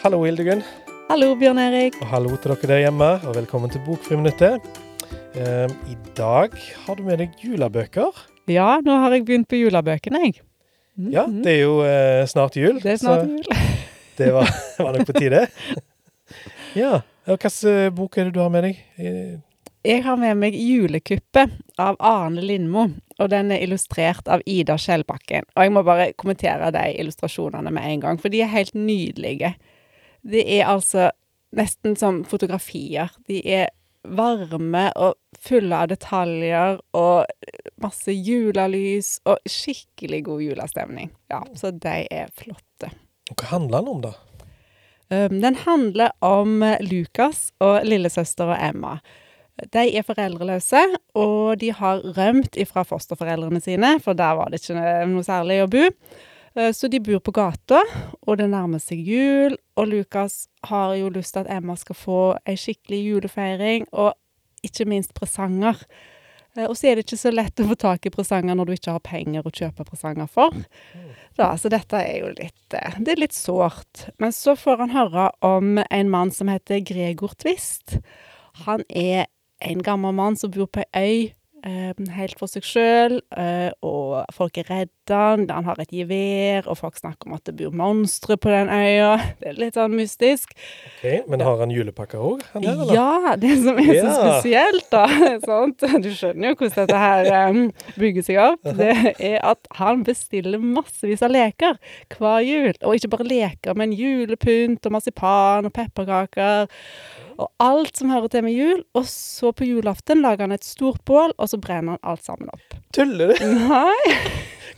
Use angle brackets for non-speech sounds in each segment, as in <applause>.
Hallo, Hildegunn. Hallo, Bjørn Erik. Og hallo til dere der hjemme, og velkommen til Bokfriminuttet. Um, I dag har du med deg julebøker. Ja, nå har jeg begynt på julebøkene, jeg. Mm Ja, det er jo uh, snart jul. Det er snart jul. <laughs> det var, <laughs> var, nok på tide. ja. Hvilken bok er det du har med deg? Jeg har med meg 'Julekuppet' av Arne Lindmo. Og den er illustrert av Ida Skjellbakken. Og jeg må bare kommentere de illustrasjonene med en gang, for de er helt nydelige. Det er altså nesten som fotografier. De er varme og fulle av detaljer og masse julelys og skikkelig god julestemning. Ja, så de er flotte. Hva handler den om, da? Um, den handler om Lukas og lillesøster og Emma. De er foreldreløse, og de har rømt ifra fosterforeldrene sine, for der var det ikke noe særlig å bo. Eh, så de bor på gata, og det nærmer seg jul, og Lukas har jo lyst til at Emma skal få ei skikkelig julefeiring, og ikke minst presanger. Eh, og så er det ikke så lett å få tak i presanger når du ikke har penger å kjøpe presanger for. Da, så dette er jo litt eh, Det er litt sårt. Men så får han høre om en mann som heter Gregor Twist. Han er en gammel mann som bor på ei øy helt for seg sjøl, eh, og folk er redde han. Han har et gevær, og folk snakker om at det bor monstre på den øya. <laughs> Det er litt sånn mystisk. Ok, Men har han julepakker òg, han der, eller? Ja, det som er så spesielt, da <laughs> sånt, Du skjønner jo hvordan dette her um, bygger seg opp. Det er at han bestiller massevis av leker hver jul. Og ikke bare leker, men julepynt og marsipan og pepperkaker og alt som hører til med jul. Og så på julaften lager han et stort bål, og så brenner han alt sammen opp. Tuller du? Nei.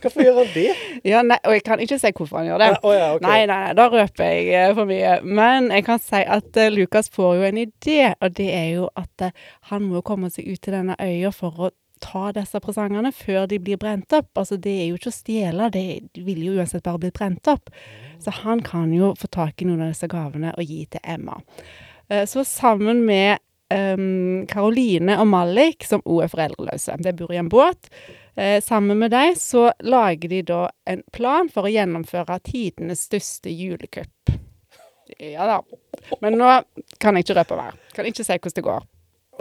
Hvorfor gjør han det? Ja, nei, og jeg kan ikke si hvorfor han gjør det. Ja, oh ja, okay. Nei, nei, nei, da røper jeg uh, for mye. Men jeg kan si at uh, Lukas får jo en idé, og det er jo at uh, han må komme seg ut til denne øya for å ta disse presangene før de blir brent opp. Altså, det er jo ikke å stjele, det vil jo uansett bare bli brent opp. Så han kan jo få tak i noen av disse gavene og gi til Emma. Eh, så sammen med Karoline um, og Malik, som òg er foreldreløse, de bor i en båt. Eh, sammen med dem så lager de da en plan for å gjennomføre tidenes største julekupp. Ja da. Men nå kan jeg ikke røpe mer. Kan ikke si hvordan det går.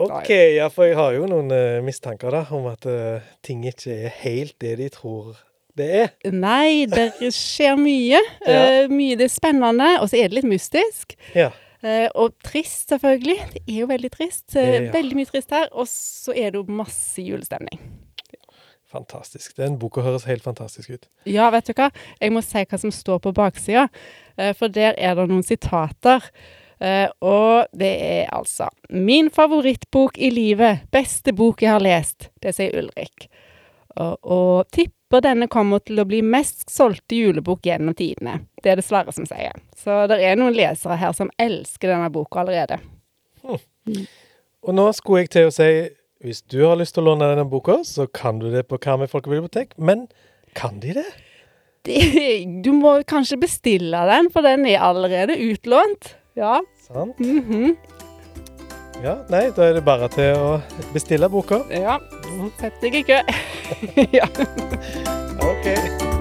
OK, ja, for jeg har jo noen uh, mistanker da, om at uh, ting ikke er helt det de tror det er. Nei, det skjer mye. <laughs> ja. uh, mye det er spennende, og så er det litt mystisk. Ja. Uh, og trist, selvfølgelig. Det er jo veldig trist. Ja. Veldig mye trist her. Og så er det jo masse julestemning. Fantastisk. Den boka høres helt fantastisk ut. Ja, vet du hva. Jeg må si hva som står på baksida. Uh, for der er det noen sitater. og det er altså Min favorittbok i livet. Beste bok jeg har lest. Det sier Ulrik. Og, og tipper denne kommer til å bli mest solgte julebok gjennom tidene. Det er det Sverre som sier. Så det er noen lesere her som elsker denne boka allerede. Hmm. Og nå skulle jeg til å si hvis du har lyst til å låne denne boka, så kan du det på Karmøy folkebibliotek. Men kan de det? De, Du må kanskje bestille den, for den er allerede utlånt. Ja. Sant. Mm -hmm. Ja, nei, da er det bare til å bestille boka. Ja. Sett deg i kø. <laughs> ja. OK.